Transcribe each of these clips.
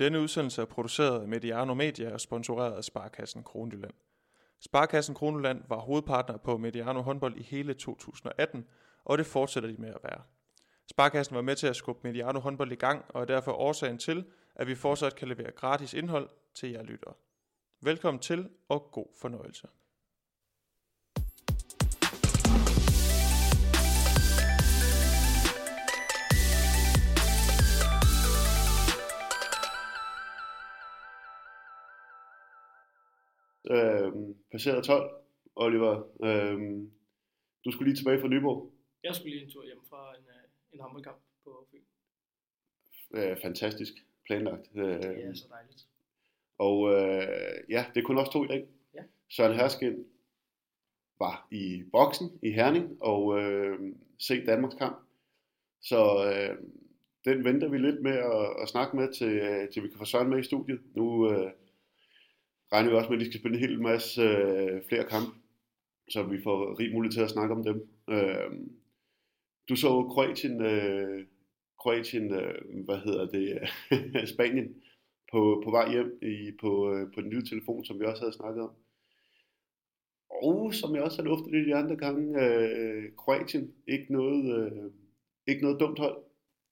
Denne udsendelse er produceret af Mediano Media og sponsoreret af Sparkassen Kronjylland. Sparkassen Kronjylland var hovedpartner på Mediano håndbold i hele 2018, og det fortsætter de med at være. Sparkassen var med til at skubbe Mediano håndbold i gang, og er derfor årsagen til, at vi fortsat kan levere gratis indhold til jer lyttere. Velkommen til, og god fornøjelse. Øh, passeret 12, Oliver. Øh, du skulle lige tilbage fra Nyborg. Jeg skulle lige en tur hjem fra en, øh, en håndboldkamp på Fyn. Øh, fantastisk planlagt. Øh, Det er så dejligt. og øh, ja, det er kun også to i dag. Ja. Søren Hersken var i boksen i Herning og øh, se Danmarks kamp. Så øh, den venter vi lidt med at, at snakke med, til, øh, til vi kan få Søren med i studiet. Nu øh, regner vi også med, at de skal spille en hel masse øh, flere kampe, så vi får rig mulighed til at snakke om dem. Øh, du så Kroatien, øh, Kroatien øh, hvad hedder det, Spanien på, på vej hjem i, på, øh, på den nye telefon, som vi også havde snakket om. Og som jeg også har luftet lidt de andre gange, øh, Kroatien, ikke noget, øh, ikke noget dumt hold.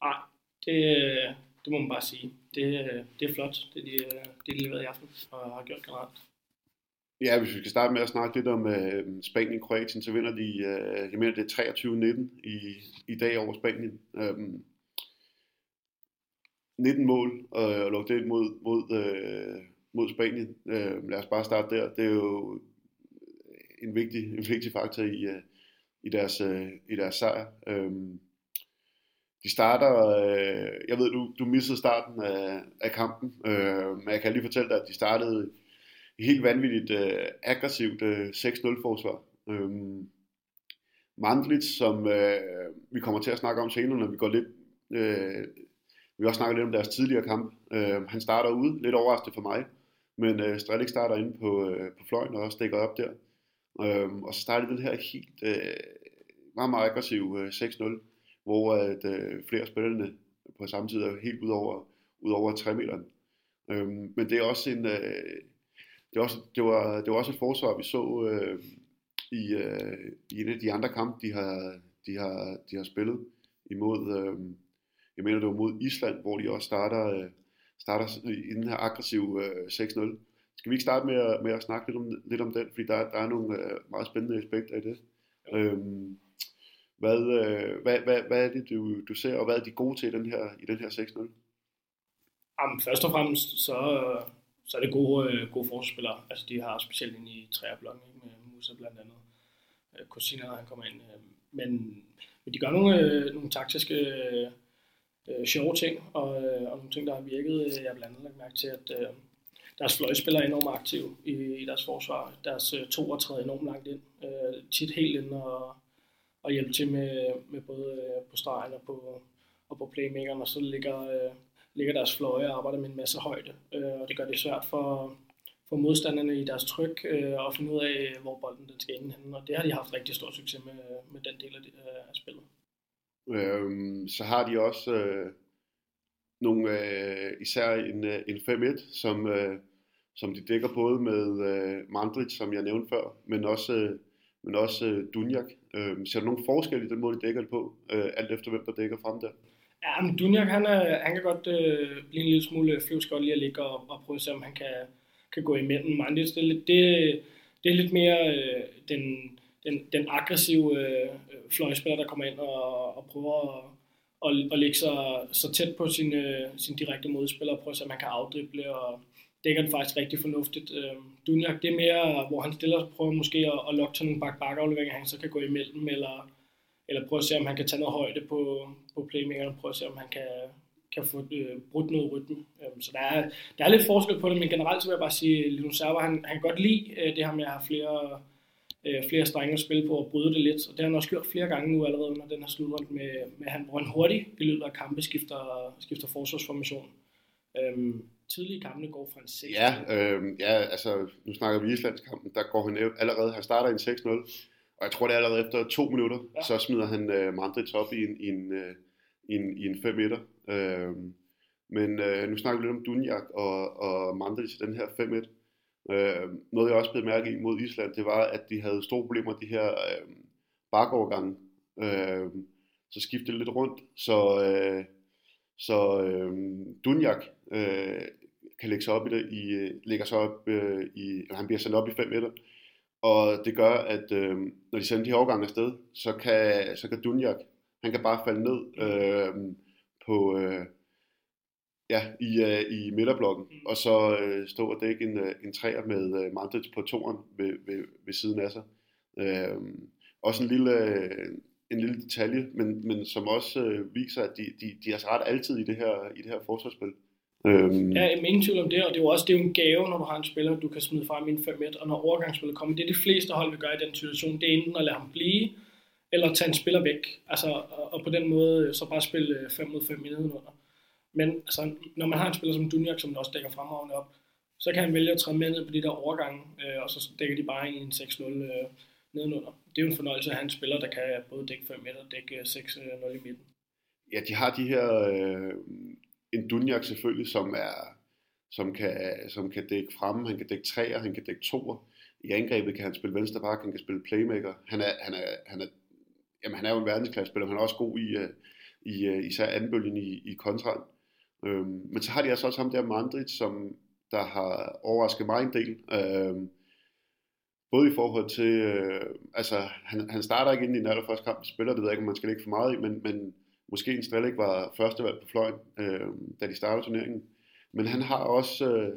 Nej, det, øh, det må man bare sige. Det, øh, det er flot, det de, øh, det de leverede i aften og har gjort generelt. Ja, hvis vi skal starte med at snakke lidt om øh, Spanien-Kroatien, så vinder de, øh, jeg mener det er 23-19 i, i dag over Spanien. Øhm, 19 mål og, og lukket ind mod, mod, øh, mod Spanien. Øh, lad os bare starte der. Det er jo en vigtig, en vigtig faktor i, øh, i, deres, øh, i deres sejr. Øhm, de starter, øh, jeg ved du, du missede starten af, af kampen, øh, men jeg kan lige fortælle dig, at de startede helt vanvittigt øh, aggressivt øh, 6-0 forsvar. Øh, Mandlitz, som øh, vi kommer til at snakke om senere, når vi går lidt, øh, vi også snakker lidt om deres tidligere kamp. Øh, han starter ude, lidt overraskende for mig, men øh, Strelik starter inde på, øh, på fløjen og også dækker op der. Øh, og så starter den her helt øh, meget, meget aggressiv øh, 6-0, hvor at, øh, flere spillerne på samme tid er helt ud over, ud over 3 meter. Øh, men det er også en, øh, det, var også, det, var, det var også et forsvar, vi så øh, i, øh, i en af de andre kampe, de har, de har, de har spillet imod, øh, jeg mener det var mod Island, hvor de også starter, øh, starter i den her aggressive øh, 6-0. Skal vi ikke starte med at, med at snakke lidt om, lidt om den, fordi der, der er nogle øh, meget spændende aspekter i det. Øhm, hvad, øh, hvad, hvad, hvad er det, du, du ser, og hvad er de gode til i den her, i den her 6-0? Jamen, først og fremmest, så, så er det gode, øh, gode forsvarsspillere. Altså, de har specielt ind i træerblokken, ikke? med Musa blandt andet. Øh, han kommer ind. Øh, men, men de gør nogle, øh, nogle taktiske øh, sjove ting, og, øh, og nogle ting, der har virket. Jeg har blandt andet lagt mærke til, at øh, deres fløjspillere er enormt aktive i, i deres forsvar. Deres øh, to og træder enormt langt ind. Øh, tit helt ind og, og hjælpe til med, med både øh, på stregen og på, og på playmakeren, og så ligger, øh, ligger deres fløje og arbejder med en masse højde. Øh, og det gør det svært for, for modstanderne i deres tryk øh, at finde ud af, hvor bolden den skal ende henne. Og det har de haft rigtig stor succes med, med den del af, det, af spillet. Øhm, så har de også øh, nogle, øh, især en, en 5-1, som, øh, som de dækker både med øh, Mandrit, som jeg nævnte før, men også, øh, men også øh, Dunjak. Øh, ser du nogen forskel i den måde, de dækker det på, øh, alt efter hvem der dækker frem der? Ja, men Dunjak, han, er, han kan godt øh, blive en lille smule flyvsk lige at ligge og, og prøve at se, om han kan, kan gå imellem. Mandrit, det, er lidt- det, det er lidt mere øh, den, den, den aggressive øh, fløjspiller, der kommer ind og, og prøver at, at, og lægge sig så tæt på sin, øh, sin direkte modspiller og prøve at se, om han kan afdrible og dækker den faktisk rigtig fornuftigt. Øh, Dunjak, det er mere, hvor han stiller og prøver måske at, at lokke til nogle bak bak han så kan gå imellem, eller, eller prøve at se, om han kan tage noget højde på, på playmakeren, prøve at se, om han kan, kan få øh, brudt noget rytme. Øh, så der er, der er lidt forskel på det, men generelt så vil jeg bare sige, at Linus Server, han, han kan godt lide øh, det her med at have flere, øh, flere strenge at spille på og bryde det lidt. Og det har han også gjort flere gange nu allerede under den her slutrunde med, med han, hvor han hurtigt i løbet af kampe skifter, skifter forsvarsformation. Øhm, tidlige kampene går fra en 6 Ja, øh, ja, altså nu snakker vi Islandskampen, der går han allerede, han starter i en 6-0, og jeg tror det er allerede efter to minutter, ja. Så smider han øh, Mandrits op i en, i en, øh, i en, i en 5 1 øh, Men øh, nu snakker vi lidt om Dunjak og, og Mandel til den her 5-1. Øh, noget jeg også blev mærke i mod Island, det var, at de havde store problemer de her øh, bakovergange. Øh, så skiftede lidt rundt, så, øh, så øh, Dunjak øh, kan lægge sig op i det, i, lægger sig op øh, i, eller han bliver sendt op i 5 meter, og det gør, at øh, når de sender de her overgange afsted, så kan, så kan Dunjak, han kan bare falde ned øh, på, øh, ja, i, øh, i midterblokken, mm. og så øh, stå og dække en, øh, en træer med øh, Mandric på toren ved, ved, ved siden af sig. Øh, også en lille, en lille detalje, men, men som også øh, viser, at de, de, de har ret altid i det her, i det her forsvarsspil. Øhm. Ja, jeg ingen tvivl om det, og det er jo også det er jo en gave, når du har en spiller, du kan smide frem i en 5 og når overgangsspillet kommer, det er de fleste hold vil gøre i den situation, det er enten at lade ham blive, eller tage en spiller væk, altså, og, og på den måde øh, så bare spille øh, 5 mod 5 i nedenunder. Men altså, når man har en spiller som Dunjak, som også dækker fremragende op, så kan han vælge at træde med ned på de der overgange, øh, og så dækker de bare i en 6-0 øh, nedenunder. Det er jo en fornøjelse at have en spiller, der kan både dække 5 meter og dække øh, 6-0 øh, i midten. Ja, de har de her, øh, en Dunjak selvfølgelig, som er som kan, som kan dække fremme, han kan dække træer, han kan dække toer. I angrebet kan han spille venstre bak, han kan spille playmaker. Han er, han er, han er, jamen han er jo en verdensklasse spiller, han er også god i, øh, i især anbølgen i, i kontraen. Øhm, men så har de altså også ham der Mandrit, som der har overrasket mig en del. Øhm, både i forhold til, øh, altså han, han starter ikke ind i den allerførste kamp, spiller, det ved jeg ikke, om man skal ikke for meget i, men, men måske en Strellik var førstevalg på fløjen, øh, da de startede turneringen. Men han har også, øh,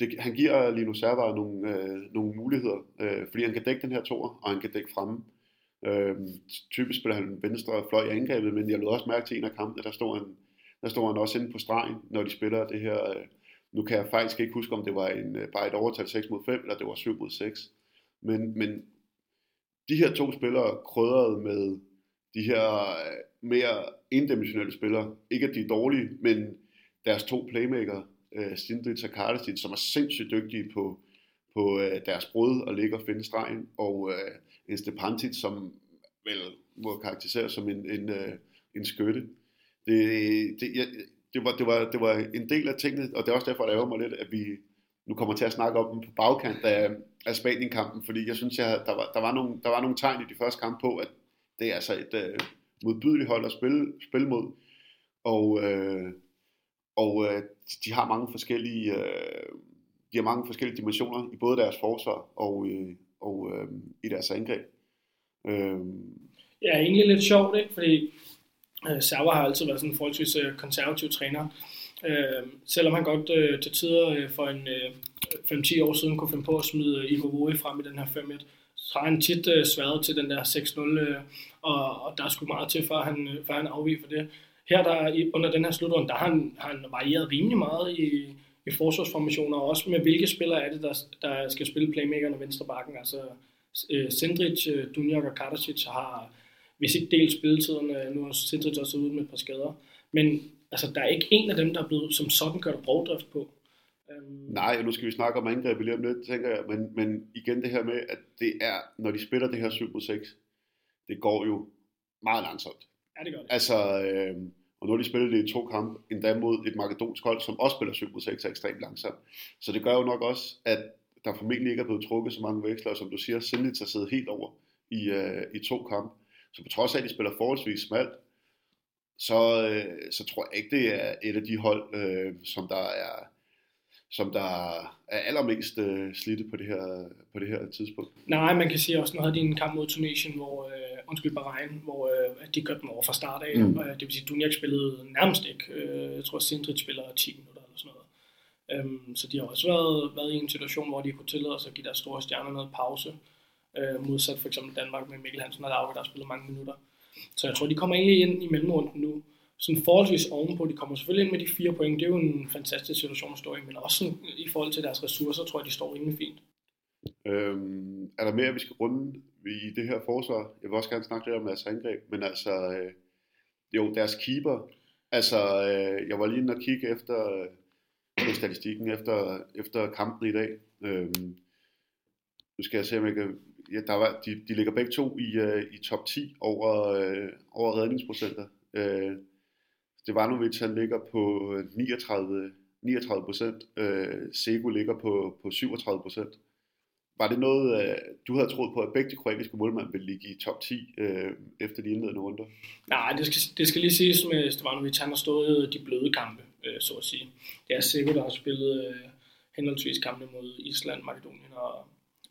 det, han giver Lino Servar nogle, øh, nogle muligheder, øh, fordi han kan dække den her tor, og han kan dække fremme. Øh, typisk spiller han venstre fløj i angrebet, men jeg lød også mærke til en af kampene, der står han, der står han også inde på stregen, når de spiller det her, øh, nu kan jeg faktisk ikke huske, om det var en, øh, bare et overtal 6 mod 5, eller det var 7 mod 6. Men, men de her to spillere krydrede med de her øh, mere indimensionelle spillere. Ikke at de er dårlige, men deres to playmaker, øh, uh, Stindrich og Kardastit, som er sindssygt dygtige på, på deres brud og ligge og finde stregen, og uh, en Stepantit, som vel må karakteriseres som en, en, uh, en skytte. Det, det, jeg, det, var, det, var, det var en del af tingene, og det er også derfor, at ærger mig lidt, at vi nu kommer til at snakke om dem på bagkant af, af Spanien-kampen, fordi jeg synes, jeg, der, var, der, var nogle, der var nogle tegn i de første kampe på, at det er altså et uh, modbydeligt hold at spille, spille mod, og, uh, og uh, de har mange forskellige uh, de har mange forskellige dimensioner i både deres forsvar og, uh, og uh, i deres angreb. Uh, ja, egentlig lidt sjovt, ikke? fordi Øh, Server har altid været sådan en forholdsvis øh, konservativ træner, Øh, selvom han godt øh, til tider øh, for en øh, 5-10 år siden kunne finde på at smide øh, Ivo Vore frem i den her 5-1, så har han tit øh, sværet til den der 6-0, øh, og, og der er sgu meget til, før han, uh, før han afviger for det. Her der, under den her slutrunde, der har han, har han varieret rimelig meget i, i forsvarsformationer, og også med hvilke spillere er det, der, der skal spille playmakerne venstre bakken. Altså øh, Sendric, øh, Dunjak og Kardasic har hvis ikke delt spilletiden, nu har Sindrich også ude med et par skader. Men altså, der er ikke en af dem, der er blevet som sådan kørt brugdrift på. Um... Nej, og nu skal vi snakke om angreb lige om lidt, tænker jeg, men, men igen det her med, at det er, når de spiller det her 7 6, det går jo meget langsomt. Ja, det gør det. Altså, øh, og nu har de spillet det i to kampe, endda mod et makedonsk hold, som også spiller 7 6 er ekstremt langsomt. Så det gør jo nok også, at der formentlig ikke er blevet trukket så mange veksler, som du siger, Sindlitz har siddet helt over i, øh, i to kampe. Så på trods af, at de spiller forholdsvis smalt, så, øh, så tror jeg ikke, det er et af de hold, øh, som der er som der er allermest øh, slidte på det, her, på det her tidspunkt. Nej, man kan sige også, nu havde de en kamp mod Tunesien, hvor, øh, undskyld, Bahrain, hvor øh, de kørte dem over fra start af, mm. og, det vil sige, at Dunjak spillede nærmest ikke. Øh, jeg tror, Sindrit spiller 10 minutter eller sådan noget. Øhm, så de har også været, været i en situation, hvor de kunne tillade sig at give deres store stjerner noget pause øh, modsat for eksempel Danmark med Mikkel Hansen og Lauke, der har spillet mange minutter. Så jeg tror, de kommer egentlig ind i mellemrunden nu, sådan forholdsvis ovenpå. De kommer selvfølgelig ind med de fire point. Det er jo en fantastisk situation at stå i, men også sådan, i forhold til deres ressourcer, tror jeg, de står rimelig fint. Øhm, er der mere, vi skal runde i det her forsvar? Jeg vil også gerne snakke lidt om deres angreb, men altså, øh, jo, deres keeper, altså, øh, jeg var lige inde og kigge efter øh, statistikken efter, efter kampen i dag. Øhm, nu skal jeg se, om jeg kan ja, der var, de, de ligger begge to i, uh, i top 10 over, uh, over redningsprocenter. Uh, Stevanovic han ligger på 39, 39 procent, øh, Sego ligger på, på 37 procent. Var det noget, øh, du havde troet på, at begge de kroatiske målmænd ville ligge i top 10 øh, efter de indledende runder? Nej, det skal, det skal lige siges med Stevanovic, han har stået de bløde kampe, øh, så at sige. Det er sikkert, der har spillet øh, henholdsvis kampe mod Island, Makedonien og,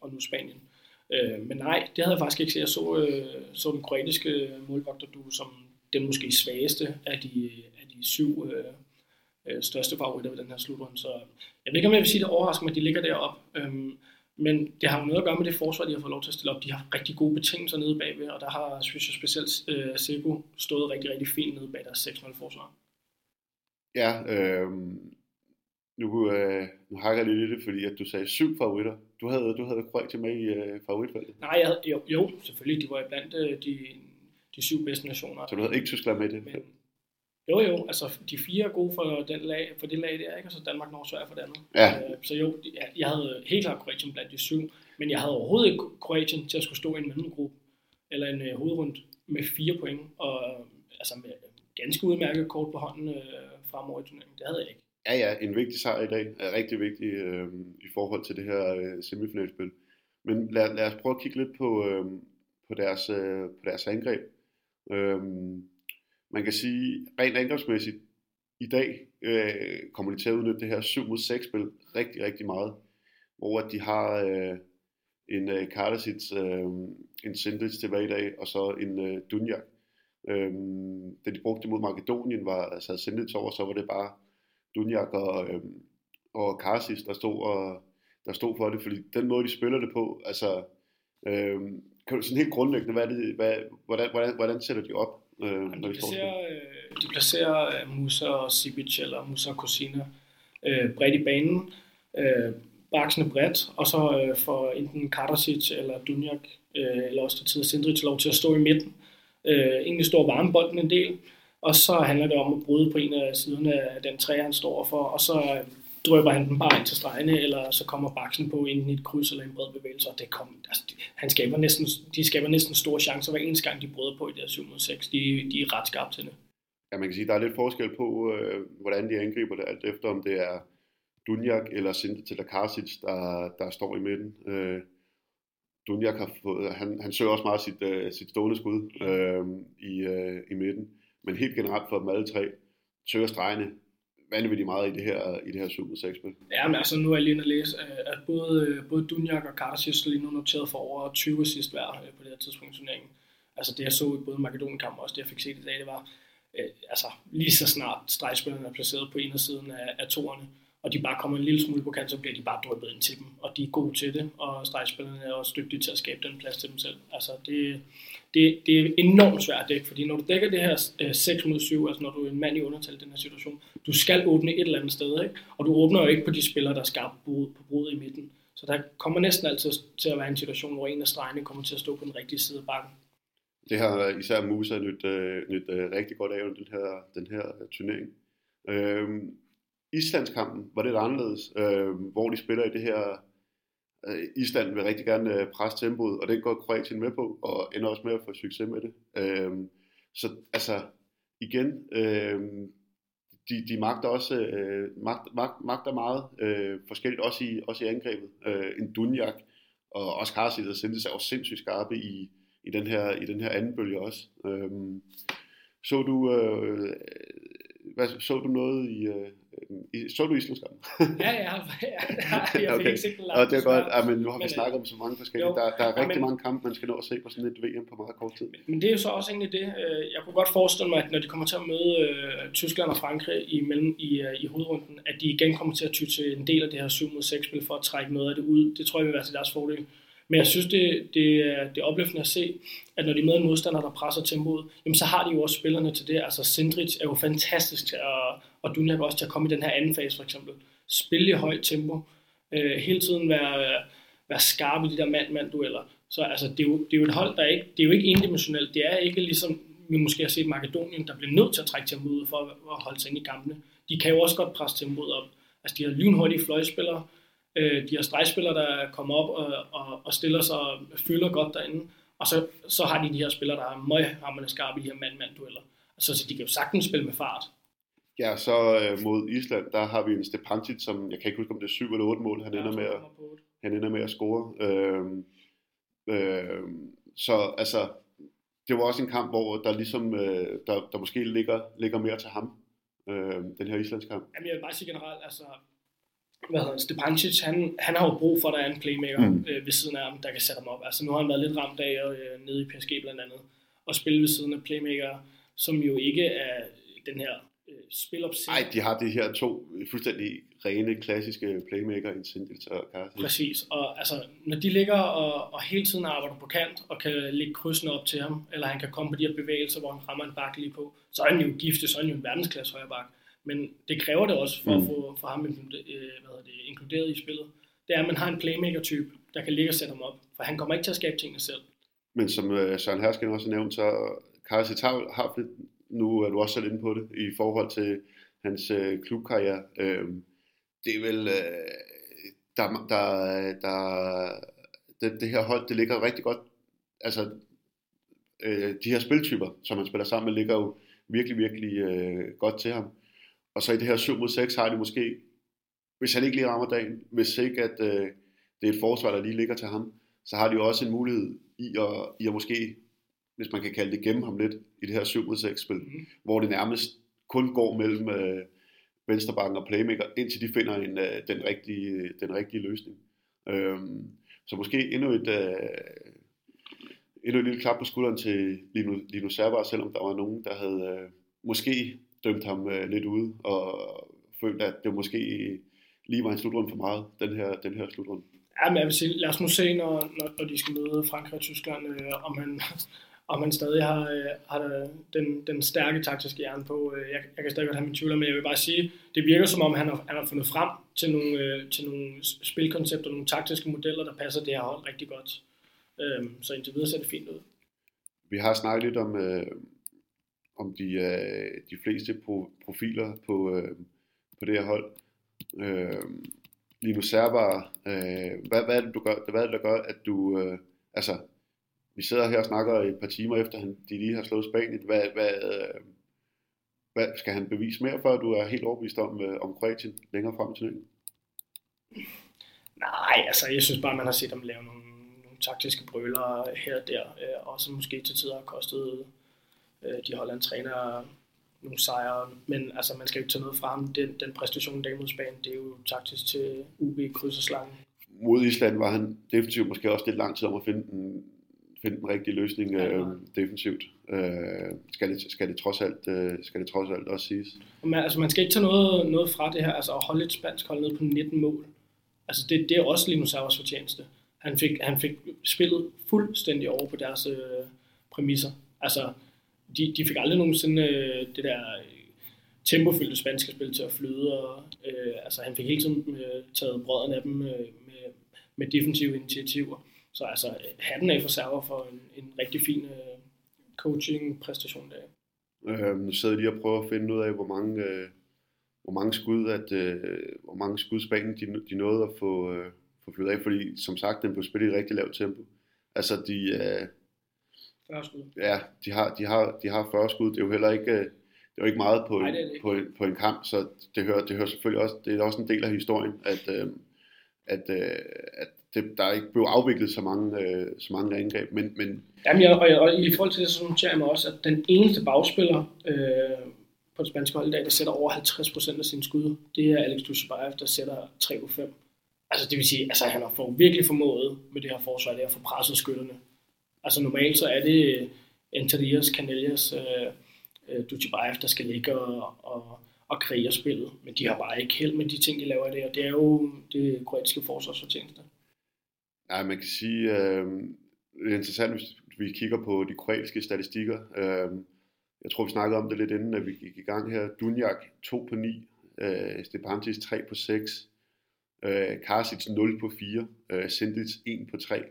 og nu Spanien. Øh, Øh, men nej, det havde jeg faktisk ikke set. Jeg så, øh, så den kroatiske målvogter, du som den måske svageste af de, af de syv øh, øh, største favoritter ved den her slutrunde. Så jeg ved ikke, om jeg vil sige, det overrasker mig, at de ligger deroppe. Øhm, men det har jo noget at gøre med det forsvar, de har fået lov til at stille op. De har rigtig gode betingelser nede bagved, og der har, synes jeg specielt, øh, Seko stået rigtig, rigtig fint nede bag deres 6-0 forsvar. Ja, øh, nu, øh, nu hakker jeg lidt i det, fordi at du sagde syv favoritter. Du havde, du havde Kroatien med i øh, favoritvalget. Nej, jeg havde, jo, jo, selvfølgelig. De var blandt øh, de, de syv bedste nationer. Så du havde ikke Tyskland med i det? Men, jo, jo, altså de fire er gode for, den lag, for det lag der, ikke? Og så Danmark, Norge, Sverige for det andet. Ja. Øh, så jo, jeg, jeg havde helt klart Kroatien blandt de syv, men jeg havde overhovedet ikke Kroatien til at skulle stå i en mellemgruppe, eller en øh, hovedrund med fire point, og øh, altså med ganske udmærket kort på hånden øh, fremover i turneringen. Det havde jeg ikke. Ja, ja, en vigtig sejr i dag er rigtig vigtig øh, i forhold til det her øh, semifinalspil. Men lad, lad os prøve at kigge lidt på, øh, på, deres, øh, på deres angreb. Øh, man kan sige, rent angrebsmæssigt, i dag øh, kommer de til at udnytte det her 7 mod 6 spil rigtig, rigtig meget. Hvor de har øh, en øh, Kardasic, øh, en Sindic tilbage i dag, og så en øh, Dunjak. Øh, da de brugte mod Makedonien, var altså Sindic over, så var det bare Dunjak og, øh, og Karsis, der stod, og, der stod for det, fordi den måde, de spiller det på, altså, øh, kan du sådan helt grundlæggende, hvad det, hvad, hvordan, hvordan, hvordan sætter de op? Øh, de, placerer, øh, de placerer øh, Musa og Sibic eller Musa og Kosina øh, bredt i banen, øh, baksende bredt, og så øh, får enten Karasic eller Dunjak, øh, eller også til tider Sindrich lov til at stå i midten. Øh, egentlig står varmebolden en del, og så handler det om at bryde på en af siderne af den træ, han står for, og så øh, drøber han den bare ind til stregene, eller så kommer baksen på inden i et kryds eller en bred bevægelse, og det kom, altså, de, han skaber næsten, de skaber næsten store chancer hver eneste gang, de bryder på i der 7 mod 6. De, de er ret skarpe til det. Ja, man kan sige, der er lidt forskel på, øh, hvordan de angriber det, alt efter om det er Dunjak eller Sintet eller der, der står i midten. Øh, Dunjak har fået, han, han søger også meget sit, øh, sit stående skud øh, i, øh, i midten, men helt generelt for dem alle tre, søger stregene vanvittigt meget i det her, i det her Super 6 spil. Ja, men altså nu er jeg lige at læse, øh, at både, øh, både Dunjak og Karasic lige nu noteret for over 20 sidst hver øh, på det her tidspunkt turneringen. Altså det jeg så i både Makedonien-kamp og også det jeg fik set i dag, det var øh, altså lige så snart stregspillerne er placeret på en af, af toerne, og de bare kommer en lille smule på kant, så bliver de bare drøbet ind til dem, og de er gode til det, og stregspillerne er også dygtige til at skabe den plads til dem selv. Altså det, det, det er enormt svært dække, fordi når du dækker det her øh, 6 mod 7, altså når du er en mand i undertal i den her situation, du skal åbne et eller andet sted, ikke? og du åbner jo ikke på de spillere, der skal på brud i midten. Så der kommer næsten altid til at være en situation, hvor en af stregene kommer til at stå på den rigtige side af bakken. Det har især Musa nyt, øh, nyt øh, rigtig godt af den her, den her turnering. Øhm, Islandskampen var lidt anderledes, øh, hvor de spiller i det her øh, Island vil rigtig gerne øh, presse tempoet, og det går Kroatien med på, og ender også med at få succes med det. Øh, så altså, igen, øh, de, de magter også øh, magt, magt, magter meget øh, forskelligt, også i, også i angrebet. Øh, en Dunjak og også Karsit og Sintes er jo sindssygt skarpe i, i, den her, i den her anden bølge også. Øh, så du, øh, hvad, så du noget i, øh, i, så du Islandskampen? ja, ja, ja, jeg fik okay. ikke set den Og det er godt, ja, men nu har vi Men, snakket om så mange forskellige. jo, der, der er rigtig men- mange kampe, man skal nå at se på sådan et VM på meget kort tid. Men det er jo så også egentlig det. øh, Jeg kunne godt forestille mig, at når de kommer til at møde øh, Tyskland og Frankrig i, mellem, i, øh, i hovedrunden, at de igen kommer til at ty til en del af det her 7 mod 6 spil for at trække noget af det ud. Det tror jeg vil være til deres fordel. Men jeg synes, det, det, er, det er opløftende at se, at når de møder en modstander, der presser tempoet, jamen så har de jo også spillerne til det. Altså Sindrich er jo fantastisk til at, og Dunjak også til at komme i den her anden fase for eksempel. Spille i højt tempo. Øh, hele tiden være, være skarp i de der mand-mand-dueller. Så altså, det, er jo, det er jo et hold, der ikke, det er jo ikke endimensionelt. Det er ikke ligesom vi måske har set Makedonien, der bliver nødt til at trække tempoet ud for at, at holde sig ind i kampene. De kan jo også godt presse tempoet op. Altså, de har lynhurtige fløjspillere, øh, de har stregspillere, der kommer op og, og, og stiller sig og fylder godt derinde. Og så, så har de de her spillere, der er møghamrende skarpe i de her mand-mand-dueller. Altså, så de kan jo sagtens spille med fart. Ja, så øh, mod Island, der har vi en Stepancic, som jeg kan ikke huske, om det er 7 eller 8 mål, han, Ja, ender, med at, han otte. ender med at score. Øhm, øhm, så altså, det var også en kamp, hvor der ligesom, øh, der, der måske ligger, ligger mere til ham, øh, den her Islandskamp. Jamen, jeg vil bare sige generelt, altså, hvad hedder Stepancic, han, han har jo brug for, at der er en playmaker Mm. øh, ved siden af ham, der kan sætte ham op. Altså, nu har han været lidt ramt af øh, nede i PSG blandt andet, og spille ved siden af playmaker, som jo ikke er den her øh, spilopsæt. Nej, de har de her to fuldstændig rene, klassiske playmaker, Incendies og Carson. Præcis, og altså, når de ligger og, og hele tiden arbejder på kant, og kan lægge krydsene op til ham, eller han kan komme på de her bevægelser, hvor han rammer en bak lige på, så er han jo gifte, så er han jo en verdensklasse højre bak. Men det kræver det også for mm. at få for ham øh, hvad det, inkluderet i spillet. Det er, at man har en playmaker-type, der kan ligge og sætte ham op, for han kommer ikke til at skabe tingene selv. Men som øh, Søren Hersken også har nævnt, så Carson har nu er du også selv inde på det, i forhold til hans øh, klubkarriere. Øh, det er vel, øh, der, der, der, det, det her hold, det ligger rigtig godt, altså øh, de her spiltyper, som han spiller sammen med, ligger jo virkelig, virkelig øh, godt til ham. Og så i det her 7 mod 6 har de måske, hvis han ikke lige rammer dagen, hvis ikke at øh, det er et forsvar, der lige ligger til ham, så har de jo også en mulighed i at, i at måske, hvis man kan kalde det, gemme ham lidt i det her 7 mod 6 spil, Mhm. hvor det nærmest kun går mellem øh, venstrebakken og playmaker, indtil de finder en, øh, den, rigtige, den rigtige løsning. Øhm, så måske endnu et, øh, endnu et lille klap på skulderen til Lino, Lino Servar, selvom der var nogen, der havde øh, måske dømt ham øh, lidt ude, og følt, at det måske lige var en slutrunde for meget, den her, den her slutrunde. Ja, men jeg vil sige, lad os nu se, når, når, når de skal møde Frankrig og Tyskland, øh, om, han, om han stadig har, øh, har den, den stærke taktiske hjerne på. Øh, jeg, jeg kan stadig godt have min tvivl, men jeg vil bare sige, det virker som om, han har, han har fundet frem til nogle, øh, til nogle spilkoncepter, nogle taktiske modeller, der passer det her hold rigtig godt. Øh, så indtil videre ser det fint ud. Vi har snakket lidt om, øh, om de, er de fleste pro, profiler på, øh, på det her hold. Øh, Linus Servar, øh, hvad, hvad, er det, du gør, hvad er det, der gør, at du... Øh, altså, vi sidder her og snakker et par timer efter, han, de lige har slået Spanien. Hvad, hvad, øh, hvad, skal han bevise mere, før du er helt overbevist om, øh, om Kroatien længere frem i turneringen? Nej, altså jeg synes bare, man har set ham lave nogle, nogle taktiske brøler her og der, øh, og som måske til tider har kostet øh, de hollandske trænere nogle sejre. Men altså, man skal jo ikke tage noget fra ham. Den, den præstation der mod Spanien, det er jo taktisk til UB krydserslangen. Mod Island var han defensivt måske også lidt lang tid om at finde den, finde den rigtige løsning Ja, øh, defensivt. Øh, skal, det, skal, det trods alt, øh, skal det trods alt også siges. Og Man, altså, man skal ikke tage noget, noget fra det her. Altså at holde et spansk hold ned på 19 mål. Altså det, det er også Linus Savers fortjeneste. Han fik, han fik spillet fuldstændig over på deres øh, præmisser. Altså, de, de fik aldrig nogensinde øh, det der øh, tempofyldte spanske spil til at flyde. Og, øh, altså, han fik hele tiden øh, taget brødrene af dem øh, med, med defensive initiativer. Så altså, hatten af for server for en, en rigtig fin øh, coaching-præstation der. Øh, nu sidder jeg lige og prøver at finde ud af, hvor mange, øh, hvor mange skud, at, øh, hvor mange skud Spanien de, de nåede at få, øh, få flyttet af, fordi som sagt, den blev spillet i et rigtig lavt tempo. Altså, de, øh, 40 skud. ja, de har, de, har, de har 40 skud, det er jo heller ikke, øh, det er jo ikke meget på, Nej, en, er ikke. på, en, på en kamp, så det hører, det hører selvfølgelig også, det er også en del af historien, at, øh, at, øh, at det, der ikke blev afviklet så mange, øh, så mange angreb, men, men Jamen, jeg, og, og, i forhold til det, så noterer jeg mig også, at den eneste bagspiller øh, på det spanske hold i dag, der sætter over 50% af sine skud, det er Alex Dushibayev, der sætter 3 ud 5. Altså det vil sige, altså han har for, virkelig formået med det her forsvar, det at få presset skytterne. Altså normalt så er det øh, Interias, Canellas, øh, øh, der skal ligge og, og, og kreere spillet, men de har bare ikke held med de ting, de laver der, og det er jo det kroatiske forsvarsfortjeneste. Ja, man kan sige, øh, det er interessant, hvis vi kigger på de kroatiske statistikker. Øh, jeg tror, vi snakkede om det lidt inden, at vi gik i gang her. Dunjak 2 på 9, øh, Stepantis 3 på 6, øh, Karsic 0 på 4, øh, Sindic 1 på 3.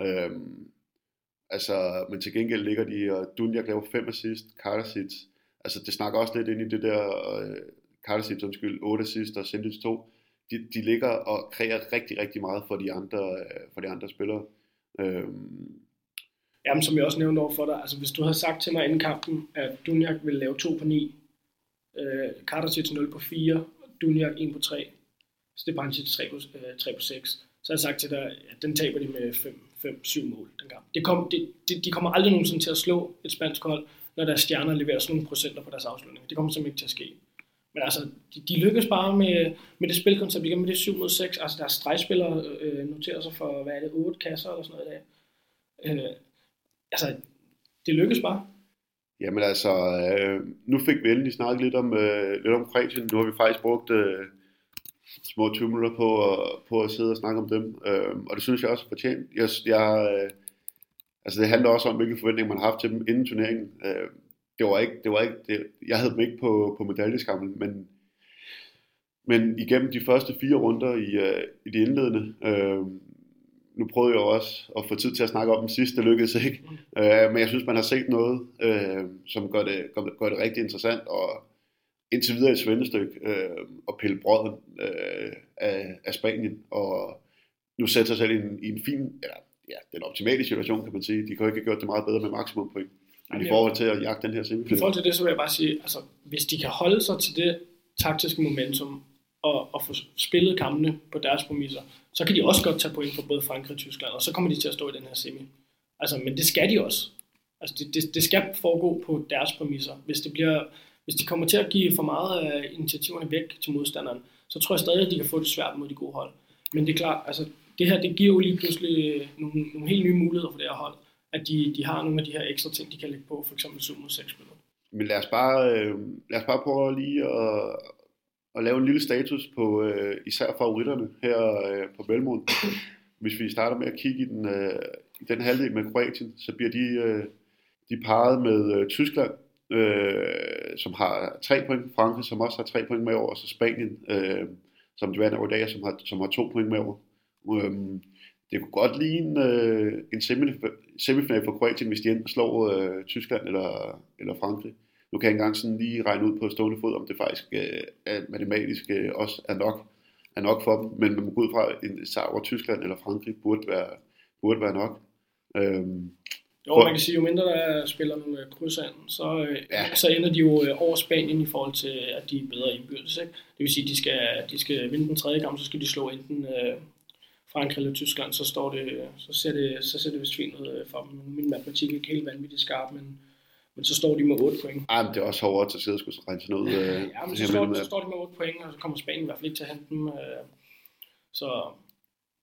Øh, altså, men til gengæld ligger de, og Dunjak laver fem assist, Karasic, altså det snakker også lidt ind i det der, øh, Karasic, undskyld, otte assist og Sindic 2 de, de ligger og kreerer rigtig, rigtig meget for de andre, øh, for de andre spillere. Øhm, Jamen, som jeg også nævnte over for dig, altså hvis du havde sagt til mig inden kampen, at Dunjak ville lave 2 på 9, Øh, Karasic 0 på 4, Dunjak 1 på 3, Stepancic 3 på, øh, 3 på 6. Så har jeg sagt til dig, at den taber de med 5-7 mål dengang. Det kom, det, de, de kommer aldrig nogensinde til at slå et spansk hold, når deres stjerner leverer sådan nogle procenter på deres afslutning. Det kommer simpelthen ikke til at ske. Men altså, de, de lykkes bare med, med det spilkoncept, igen med det 7 mod 6. Altså, deres stregspillere øh, noterer sig for, hvad er det, 8 kasser eller sådan noget i dag. Øh, altså, det lykkes bare. Jamen altså, øh, nu fik vi endelig snakket lidt om, øh, lidt om Kroatien. Nu har vi faktisk brugt øh, små 20 minutter på, at, på at sidde og snakke om dem. Øh, og det synes jeg også er fortjent. Jeg, jeg, øh, altså det handler også om, hvilke forventninger man har haft til dem inden turneringen. Øh, det var ikke, det var ikke det, jeg havde dem ikke på, på medaljeskammen, men, men igennem de første fire runder i, uh, i de indledende, øh, nu prøvede jeg også at få tid til at snakke om den sidste, det lykkedes ikke, øh, men jeg synes, man har set noget, øh, som gør det, gør, gør det rigtig interessant, og indtil videre et svendestykke, øh, og pille brøden øh, af, af Spanien, og nu sætter sig selv i en, i en fin, eller ja, den optimale situation, kan man sige. De kan ikke have gjort det meget bedre med maksimum point. Men i forhold til at jagte den her semifinal. I forhold til det, så vil jeg bare sige, altså, hvis de kan holde sig til det taktiske momentum, og, og få spillet kampene på deres præmisser, så kan de også godt tage point for både Frankrig og Tyskland, og så kommer de til at stå i den her semi. Altså, men det skal de også. Altså, det, det, det skal foregå på deres præmisser. Hvis, det bliver, hvis de kommer til at give for meget af initiativerne væk til modstanderen, så tror jeg stadig, at de kan få det svært mod de gode hold. Men det er klart, altså, det her det giver jo lige pludselig nogle, nogle helt nye muligheder for det her hold. At de, de har nogle af de her ekstra ting, de kan lægge på, for eksempel 7 mod 6 spillet. Men lad os bare, øh, lad os bare prøve lige at, at lave en lille status på øh, især favoritterne her øh, på Belmont. Hvis vi starter med at kigge i den, øh, i den halvdel med Kroatien, så bliver de, øh, de parret med øh, Tyskland, øh, som har tre point, Frankrig, som også har tre point med over, og så Spanien, øh, som de vandt over i dag, som har, som har to point med over. Øhm, det kunne godt ligne øh, en semifinal for Kroatien, hvis de enten slår øh, Tyskland eller, eller Frankrig. Nu kan jeg engang sådan lige regne ud på stående fod, om det faktisk øh, er matematisk øh, også er nok, er nok for dem. Men man må gå ud fra, en sejr over Tyskland eller Frankrig burde være, burde være nok. Øhm, jo, man kan sige, jo mindre der spiller nogle øh, krydsand, så, øh, ja. så ender de jo øh, over Spanien i forhold til, at de er bedre indbyrdes. Ikke? Det vil sige, at de skal, de skal vinde den tredje kamp, så skal de slå enten øh, Frankrig eller Tyskland, så, står det, så, ser det, så ser det vist fint ud for dem. Min matematik er ikke helt vanvittigt skarp, men, men så står de med 8 point. Ej, men det er også hårdere til at sidde og skulle regne sådan ud. Øh, ja, men så står, så står de med 8 point, og så kommer Spanien i hvert fald ikke til at hente dem. Øh, så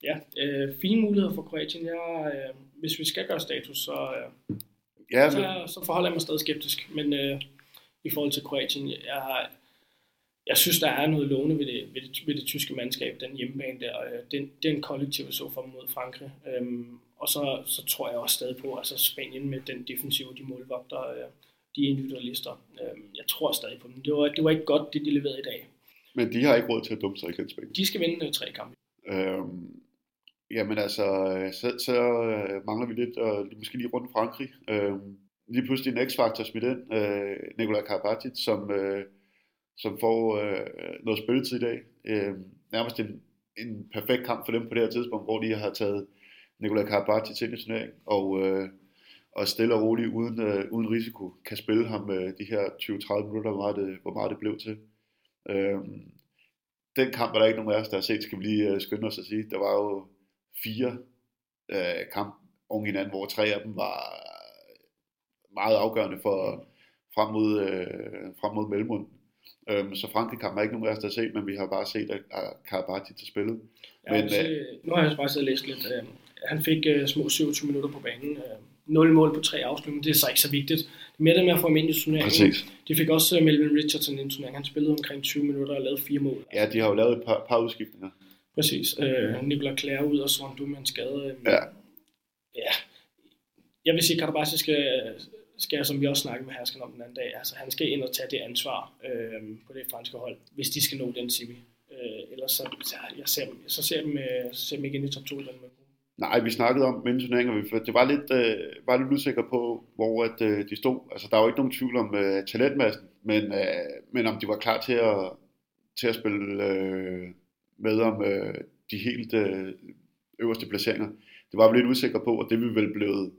ja, øh, fine muligheder for Kroatien. Jeg, øh, hvis vi skal gøre status, så, øh, ja, men... så, så forholder jeg mig stadig skeptisk. Men øh, i forhold til Kroatien, jeg, jeg synes, der er noget lovende ved det, ved det, ved det tyske mandskab, den hjemmebane der. Øh, det, det er en kollektiv så for mod Frankrig. Øhm, og så, så tror jeg også stadig på, altså Spanien med den defensive, de målvogter, øh, de individualister. Øhm, jeg tror stadig på dem. Det var, det var ikke godt, det de leverede i dag. Men de har ikke råd til at dumme sig igen, Spanien. De skal vinde tre kampe. Øhm, jamen altså, øh, så, så øh, mangler vi lidt, og måske lige rundt Frankrig. Øh, lige pludselig en X-faktor smidt ind, øh, Nikola Karabatic, som... Øh, som får øh, noget spilletid i dag. Øh, nærmest en, en perfekt kamp for dem på det her tidspunkt, hvor de har taget Nikola Karabatic til i turneringen, og, øh, og stille og roligt, uden, øh, uden risiko, kan spille ham øh, de her 20-30 minutter, hvor meget, det, hvor meget det blev til. Øh, den kamp er der ikke nogen af os, der har set, skal vi lige øh, skynde os at sige. Der var jo fire øh, kamp oven hinanden, hvor tre af dem var meget afgørende for frem mod, øh, frem mod mellemrunden. Øhm, så Frankrig kan man ikke nogen af os, der set, men vi har bare set, at Karabati til spillet. Ja, men, se, øh, nu har jeg bare siddet og læst lidt. Øh, han fik øh, små 27 minutter på banen. Øh, 0 mål på tre afslutninger, det er så ikke så vigtigt. Det er mere det med at få ham ind i turneringen. Præcis. De fik også uh, Melvin Richardson i en turnering. Han spillede omkring 20 minutter og lavede fire mål. Ja, de har jo lavet et par, par udskiftninger. Præcis. Øh, Nicolas Clare ud og Swan med en skade. Øh, ja. Ja. Jeg vil sige, at skal skal, som vi også snakkede med Hersken om den anden dag, altså han skal ind og tage det ansvar øh, på det franske hold, hvis de skal nå den semi. Øh, ellers så, så, jeg ser, så ser dem, øh, så ser dem ikke ind i top 2 i den Nej, vi snakkede om minde turneringer, det var lidt, øh, var lidt usikker på, hvor at, øh, de stod. Altså, der var ikke nogen tvivl om øh, talentmassen, men, øh, men om de var klar til at, til at spille øh, med om øh, de helt øh, øverste placeringer. Det var vi lidt usikre på, og det vi vel blevet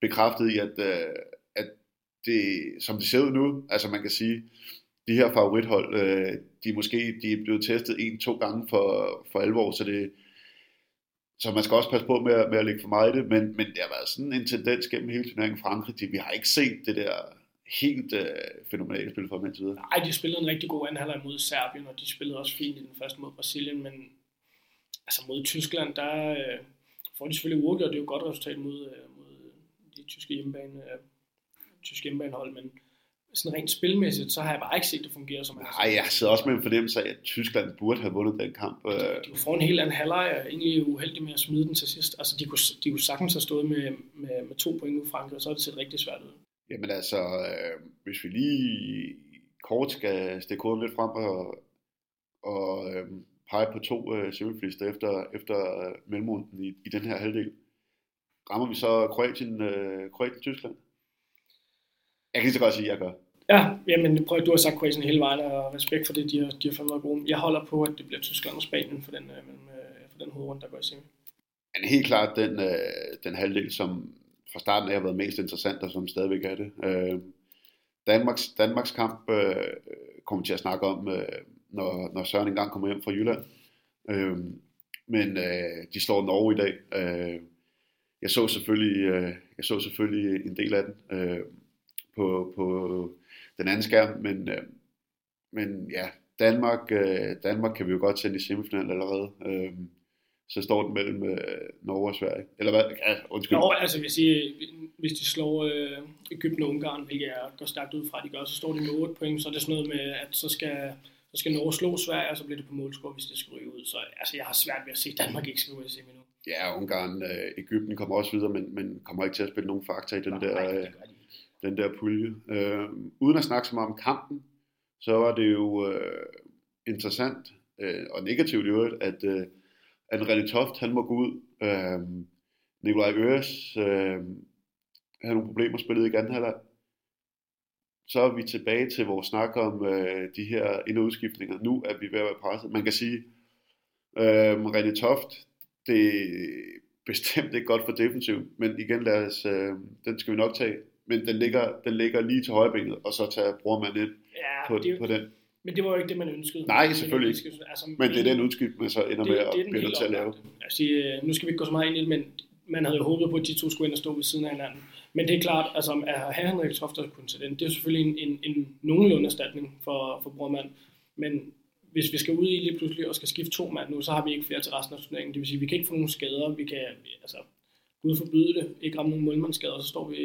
bekræftet i, at, øh, at det, som det ser ud nu, altså man kan sige, de her favorithold, øh, de er måske de er blevet testet en-to gange for, for alvor, så det så man skal også passe på med, at, med at lægge for meget i det, men, men det har været sådan en tendens gennem hele turneringen i Frankrig, de, vi har ikke set det der helt øh, fænomenale spil for dem indtil videre. Nej, de spillede en rigtig god anden halvleg mod Serbien, og de spillede også fint i den første mod Brasilien, men altså mod Tyskland, der øh, får de selvfølgelig uafgjort, det er jo et godt resultat mod, øh, mod de tyske hjemmebane, øh, tyske hjemmebanehold, men sådan rent spilmæssigt, så har jeg bare ikke set det fungere som Nej, jeg sidder også med en fornemmelse af, at Tyskland burde have vundet den kamp. De, de får en helt anden halvleg, og egentlig uheldig med at smide den til sidst. Altså, de kunne, de kunne sagtens have stået med, med, med to point ud Frankrig, og så har det set rigtig svært ud. Jamen altså, øh, hvis vi lige kort skal stikke hovedet lidt frem og, og øh, pege på to øh, semifinalister efter, efter øh, mellemrunden i, i den her halvdel, rammer vi så Kroatien, øh, Kroatien-Tyskland? Jeg kan lige så godt sige, at jeg gør. Ja, jamen, prøv, du har sagt Kroatien hele vejen, og respekt for det, de har, de har fandme gode. Jeg holder på, at det bliver Tyskland og Spanien for den, øh, øh, for den hovedrunde, der går i semi. Men helt klart den, øh, den halvdel, som fra starten af har været mest interessant, og som stadigvæk er det. Øh, Danmarks, Danmarks kamp øh, kommer til at snakke om, øh, når, når Søren engang kommer hjem fra Jylland. Øh, men øh, de slår Norge i dag. Øh, jeg så selvfølgelig, øh, jeg så selvfølgelig en del af den øh, på, på den anden skærm, men, øh, men ja, Danmark, øh, Danmark kan vi jo godt sende i semifinalen allerede. Øh, så står den mellem øh, Norge og Sverige. Eller hvad? Ja, undskyld. Norge, altså hvis, I, hvis de slår øh, Ægypten og Ungarn, hvilket jeg går stærkt ud fra, at de gør, så står de med 8 point, så er det sådan noget med, at så skal, så skal Norge slå Sverige, og så bliver det på målscore, hvis det skal ryge ud. Så altså, jeg har svært ved at se, at Danmark ikke skal ud i semi nu. Ja, Ungarn, øh, Ægypten kommer også videre, men, men kommer ikke til at spille nogen fakta i den Nej, der, øh, den der pulje. Øh, uden at snakke så meget om kampen, så var det jo øh, interessant øh, og negativt i øvrigt, at, øh, at René Toft, han må gå ud. Øh, Nikolaj Øres øh, havde nogle problemer spillet i anden halvleg. Så er vi tilbage til vores snak om øh, de her ind- og udskiftninger. Nu er vi ved at være presset. Man kan sige, øh, René Toft, det er bestemt ikke godt for defensiv, men igen, lad os, øh, den skal vi nok tage. Men den ligger, den ligger lige til højrebenet, og så tager brormand ind Ja, på, det, på den. Men det var jo ikke det, man ønskede. Nej, selvfølgelig skal- Altså, Men det er den udskift, man så ender det, med at blive nødt til at lave. Altså, øh, nu skal vi ikke gå så meget ind i det, men man havde jo håbet på, at de to skulle ind og stå ved siden af hinanden. Men det er klart, altså at have Henrik Toft der kunne tage den, det er selvfølgelig en, en, en nogenlunde erstatning for, for Brormand. Men hvis vi skal ud i lige pludselig og skal skifte to mand nu, så har vi ikke flere til resten af turneringen. Det vil sige, at vi kan ikke få nogen skader. Vi kan, altså, Gud forbyde det, ikke ramme nogen målmandsskader, så står vi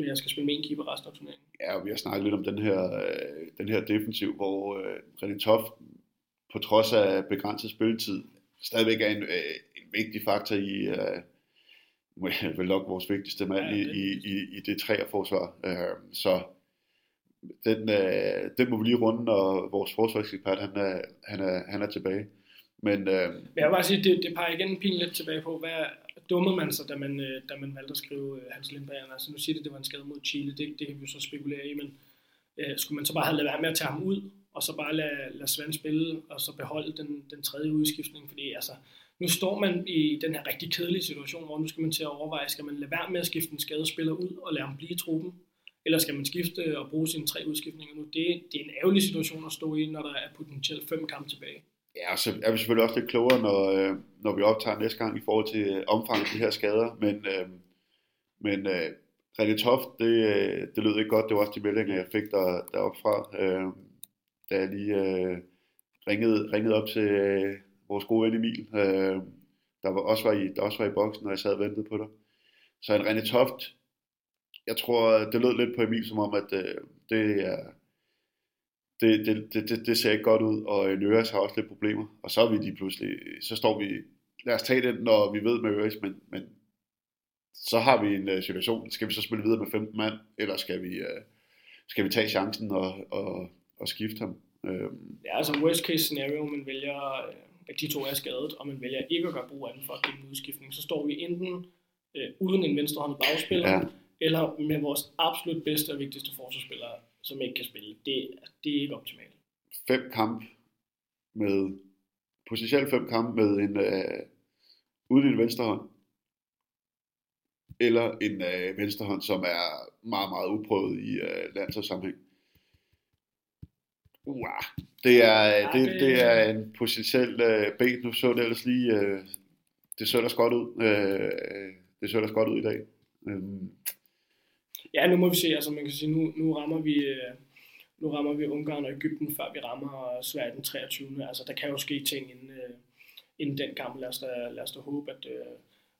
at jeg skal spille med en keeper resten af turneringen. Ja, og vi har snakket lidt om den her, øh, den her defensiv, hvor øh, René Toft, på trods af begrænset spilletid, stadigvæk er en, øh, en vigtig faktor i, øh, vel nok vores vigtigste mand Ja, i, det- i, i, i det træerforsvar. Øh, så den, øh, den må vi lige runde, når vores forsvarsekspert han er, han er, han er tilbage. Men øh, Men jeg vil bare sige, det, det peger igen pin lidt tilbage på, hvad dummede man sig, da man, øh, da man valgte at skrive øh, Hans Lindberg. Altså nu siger det, det var en skade mod Chile, det, det kan vi jo så spekulere i, men øh, skulle man så bare have lavet være med at tage ham ud, og så bare lade, lade Svend spille, og så beholde den, den tredje udskiftning, fordi altså, nu står man i den her rigtig kedelige situation, hvor nu skal man til at overveje, skal man lade være med at skifte en skadespiller ud og lade ham blive i truppen, eller skal man skifte og bruge sine tre udskiftninger nu? Det, det er en ærgerlig situation at stå i, når der er potentielt fem kampe tilbage. Ja, og så er vi selvfølgelig også lidt klogere, når, øh, når vi optager næste gang i forhold til øh, omfanget af de her skader. Men, øh, men øh, René Toft, det, øh, det lød ikke godt. Det var også de meldinger, jeg fik der, deroppe fra, øh, da jeg lige øh, ringede, ringede op til øh, vores gode ven Emil, øh, der, var også var i, der også var i boksen, når jeg sad og ventede på dig. Så en René Toft, jeg tror, det lød lidt på Emil som om, at øh, det er det, det, det, det, det ser ikke godt ud, og Nøres har også lidt problemer, og så er vi lige pludselig, så står vi, lad os tage det, når vi ved med Nøres, men, men så har vi en uh, situation, skal vi så spille videre med 15 mand, eller skal vi, uh, skal vi tage chancen og, og, og skifte ham? Øhm, Ja, altså worst case scenario, man vælger, øh, at de to er skadet, og man vælger ikke at gøre brug af den for at give en udskiftning, så står vi enten øh, uden en venstrehåndet bagspiller, ja. eller med vores absolut bedste og vigtigste forsvarsspiller, som ikke kan spille. Det, det er ikke optimalt. fem kamp med, potentielt fem kamp med en, uh, uden en venstre hånd, eller en uh, venstre hånd, som er meget, meget uprøvet i uh, landsholdssammenhæng. Uh, det er, Ja, det, det- det er en potentiel uh, bait. Nu så det ellers lige, uh, det så ellers godt ud. Uh, det så ellers godt ud i dag. Um, Ja, nu må vi se. Altså, man kan sige, nu, nu rammer vi... Øh, nu rammer vi Ungarn og Ægypten, før vi rammer Sverige den 23. Altså, der kan jo ske ting inden, øh, inden den kamp. Lad os da, lad os da håbe, at øh,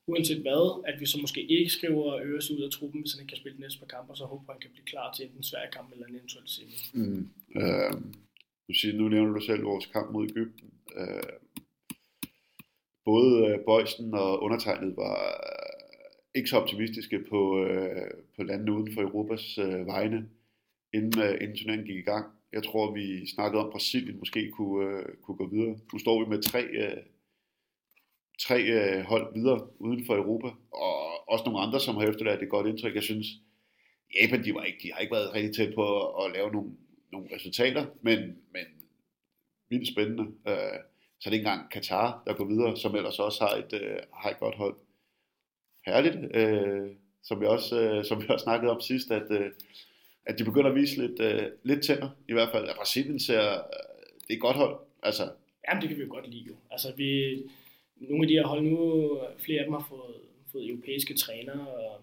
uanset hvad, at vi så måske ikke skriver Øres ud af truppen, hvis han ikke kan spille de næste par kampe, og så håber han kan blive klar til enten svær kamp eller en eventuel semi. mm, Øh, du siger, nu nævner du selv vores kamp mod Ægypten. Øh, både øh, uh, Bøjsen og undertegnet var ikke så optimistiske på, øh, på landene uden for Europas øh, vegne, inden, øh, inden turneringen gik i gang. Jeg tror, vi snakkede om, at Brasilien måske kunne, øh, kunne gå videre. Nu står vi med tre, øh, tre øh, hold videre uden for Europa, og også nogle andre, som har efterladt et godt indtryk. Jeg synes, Japan, de, var ikke, de har ikke været rigtig tæt på at, at lave nogle, nogle resultater, men, men vildt spændende. Øh, så er det ikke engang Katar, der går videre, som ellers også har et, øh, har et godt hold. Herligt, uh, som, vi også, uh, som vi også snakkede om sidst, at, uh, at de begynder at vise lidt, uh, lidt tænder, i hvert fald. At Brasilien ser, uh, det er et godt hold. Altså, Jamen, det kan vi jo godt lide jo. Altså, vi, nogle af de her hold nu, flere af dem har fået, fået europæiske trænere, og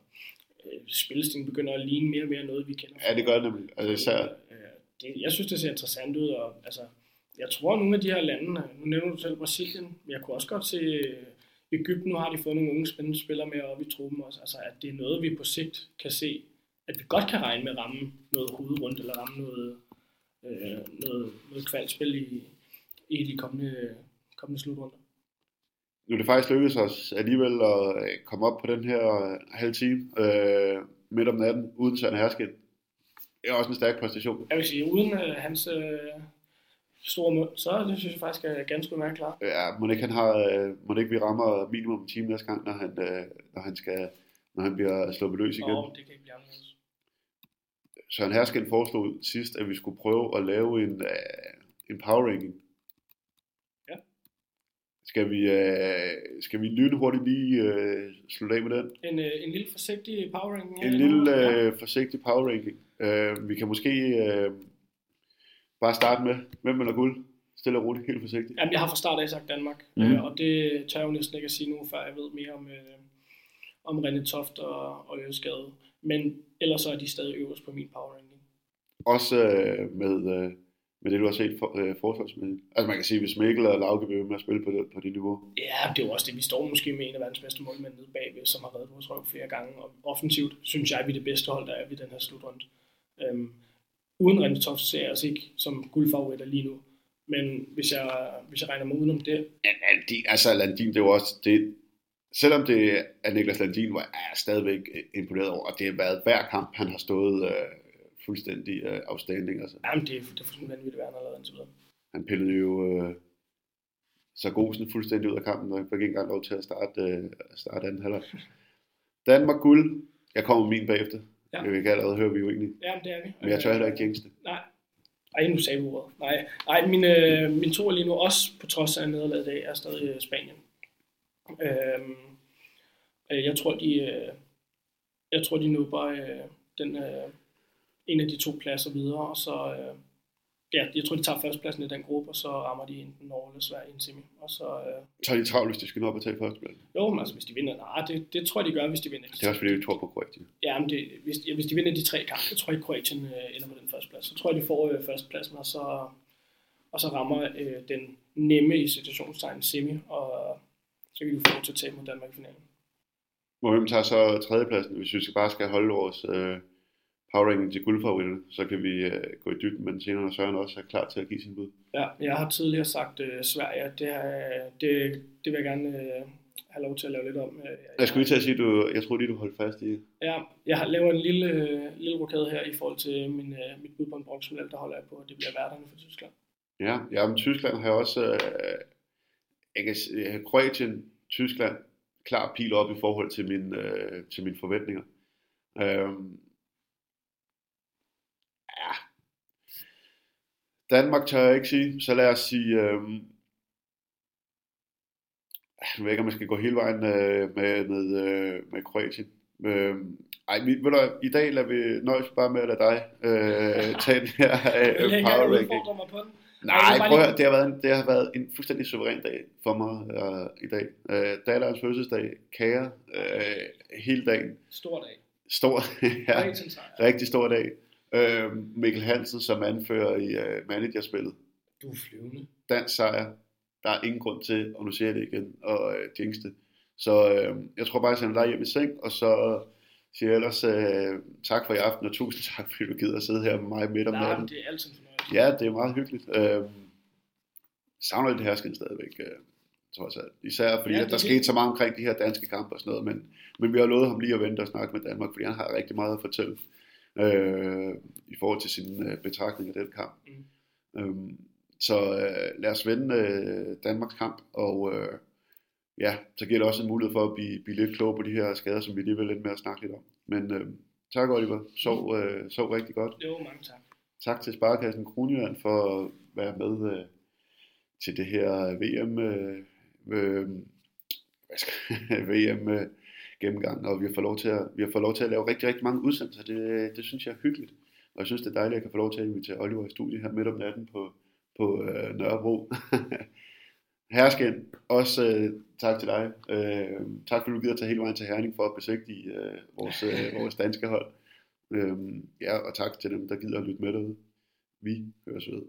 øh, spillestilen begynder at ligne mere og mere noget, vi kender. ja, det gør det nemlig. Altså, især, Øh, det, jeg synes, det ser interessant ud, og altså, jeg tror, nogle af de her lande, nu nævner du selv Brasilien, men jeg kunne også godt se øh, Ægypten, nu har de fået nogle unge spændende spillere med op i truppen også, altså at det er noget, vi på sigt kan se, at vi godt kan regne med at ramme noget hovedrundt, eller ramme noget, øh, noget, noget kvalspil i, i de kommende, kommende slutrunder. nu er det faktisk lykkedes os alligevel at øh, komme op på den her øh, halve time øh, midt om natten, uden Søren Herskin. Det er også en stærk præstation. Jeg vil sige, uden øh, hans øh, store mund, så det synes jeg faktisk er ganske udmærket klar. Ja, må ikke, han har, øh, må ikke vi rammer minimum en time næste gang, når han, øh, når han, skal, når han bliver sluppet løs igen. Og det kan ikke blive anderledes. Søren Hersken foreslog sidst, at vi skulle prøve at lave en, øh, en power ranking. Ja. Skal vi, skal vi lynhurtigt lige øh, slutte af med den? En, en lille forsigtig power ranking. En lille øh, forsigtig power ranking. Øh, vi kan måske øh, bare starte med, hvem vinder guld? Stille og roligt, helt forsigtigt. Jamen, jeg har fra start af sagt Danmark, mm. øh, og det tør jeg jo næsten ikke at sige nu, før jeg ved mere om, øh, om René Toft og, og Øreskade. Men ellers så er de stadig øverst på min power ranking. Også øh, med, øh, med det, du har set for, øh, forsvarsmæssigt. Altså man kan sige, hvis Mikkel og Lauke bliver med at spille på det, på det niveau. Ja, det er jo også det. Vi står måske med en af verdens bedste målmænd nede bagved, som har reddet vores røv flere gange. Og offensivt synes jeg, at vi er det bedste hold, der er ved den her slutrunde. Øhm, uden René Toft ser jeg os ikke som guldfavoritter lige nu. Men hvis jeg, hvis jeg regner mig udenom det, Ja, Landin, altså Landin, det er jo også, det, selvom det er Niklas Landin, hvor jeg er stadigvæk øh, imponeret over, og det har været hver kamp, han har stået øh, fuldstændig øh, afstanding. Altså. jamen det, er- det er fuldstændig vanvittigt, hvad han har lavet indtil videre. Han pillede jo øh, Sargosen fuldstændig ud af kampen, og han fik ikke engang lov til at starte, øh, starte anden halvleg. Danmark guld. Jeg kommer min bagefter. Ja. Ja. Vi kan allerede høre, vi er uenige. Jamen det er vi. Men jeg tør heller ikke det. Nej. Ej, nu sagde du. Nej, Ej min, øh, min to er lige nu også, på trods af nederlaget i dag, er stadig øh, Spanien. Øhm, øh, jeg tror, de, øh, jeg tror, de nubber øh, den, øh, en af de to pladser videre, og så, øh, ja, jeg tror, de tager førstepladsen i den gruppe, og så rammer de enten Norge eller Sverige i en semi. Og så, øh, Så er de travlt, hvis de skal nå op og tage førstepladsen. jo, men altså, hvis de vinder, nej, det, det tror jeg, de gør, hvis de vinder. Det er også fordi, vi tror på Kroatien. Ja, men det, hvis, ja, hvis de vinder de tre kampe, jeg tror jeg, Kroatien øh, ender på den første plads. Så tror jeg, de får øh, førstepladsen, og så, og så rammer øh, den nemme i situationstegn semi, og så kan de få til at tage mod Danmark i finalen. Hvor hvem tager så tredjepladsen, hvis vi bare skal holde vores øh, power ranking til guldfavoritterne, så kan vi øh, gå i dybden, men senere når Søren også er klar til at give sin bud. Ja, jeg har tidligere sagt øh, Sverige, det, er, det, det vil jeg gerne øh, have lov til at lave lidt om. Øh, Jeg skulle lige til at sige, du, jeg tror lige, du holdt fast i Ja, jeg har lavet en lille, øh, lille rokade her i forhold til min, øh, mit bud på en bronzemedal, der holder jeg på, at det bliver værterne for Tyskland. Ja, ja men Tyskland har jeg også, øh, jeg kan, jeg har Kroatien, Tyskland, klar pil op i forhold til, min, øh, til mine forventninger. Øhm, Danmark tør jeg ikke sige, så lad os sige, øhm, jeg ved ikke, om man skal gå hele vejen øh, med, med, øh, med Kroatien. Øh, ej, vi, ved du, i dag lader vi nøjes bare med at lade dig øh, tage den her øh, power ranking. udfordre mig på den? Nej, bare prøv at høre, det har været en, det har været en fuldstændig suveræn dag for mig øh, i dag. Øh, datterens fødselsdag, kager, øh, hele dagen. Stor dag. Stor, ja, rigtig stor dag. Øh, Mikkel Hansen som anfører i øh, managerspillet. Du er flyvende. Dansk sejr. Der er ingen grund til, og nu siger jeg det igen, og øh, jinx det. Så øh, jeg tror bare, jeg sender dig hjem i seng, og så siger jeg ellers øh, tak for i aften, og tusind tak, fordi du gider at sidde her med mig midt om Nej, natten. det er altid fornøjelse. Ja, det er meget hyggeligt. Øh, savner lidt hersken stadigvæk, øh, trods alt. Især fordi, Ja, det der er skete så meget omkring de her danske kampe og sådan noget, men, men vi har lovet ham lige at vente og snakke med Danmark, fordi han har rigtig meget at fortælle øh, i forhold til sin øh, betragtning af den kamp. Mm. Øhm, så øh, lad os vende øh, Danmarks kamp, og øh, ja, så giver det også en mulighed for at blive, blive lidt klogere på de her skader, som vi lige vil lidt med at snakke lidt om. Men øh, tak Oliver, sov, øh, sov rigtig godt. Jo, mange tak. Tak til Sparekassen Kronjylland for at være med øh, til det her VM, øh, øh, hvad skal, VM øh, gennemgang, og vi har fået lov til at, vi har fået lov til at lave rigtig, rigtig mange udsendelser. Det, det synes jeg er hyggeligt. Og jeg synes, det er dejligt, at jeg kan få lov til at invitere Oliver i studiet her midt om natten på, på øh, Nørrebro. Hersken, også øh, tak til dig. Øh, tak fordi du gider tage hele vejen til Herning for at besigtige øh, vores, øh, vores danske hold. Øh, ja, og tak til dem, der gider at lytte med derude. Vi høres ved.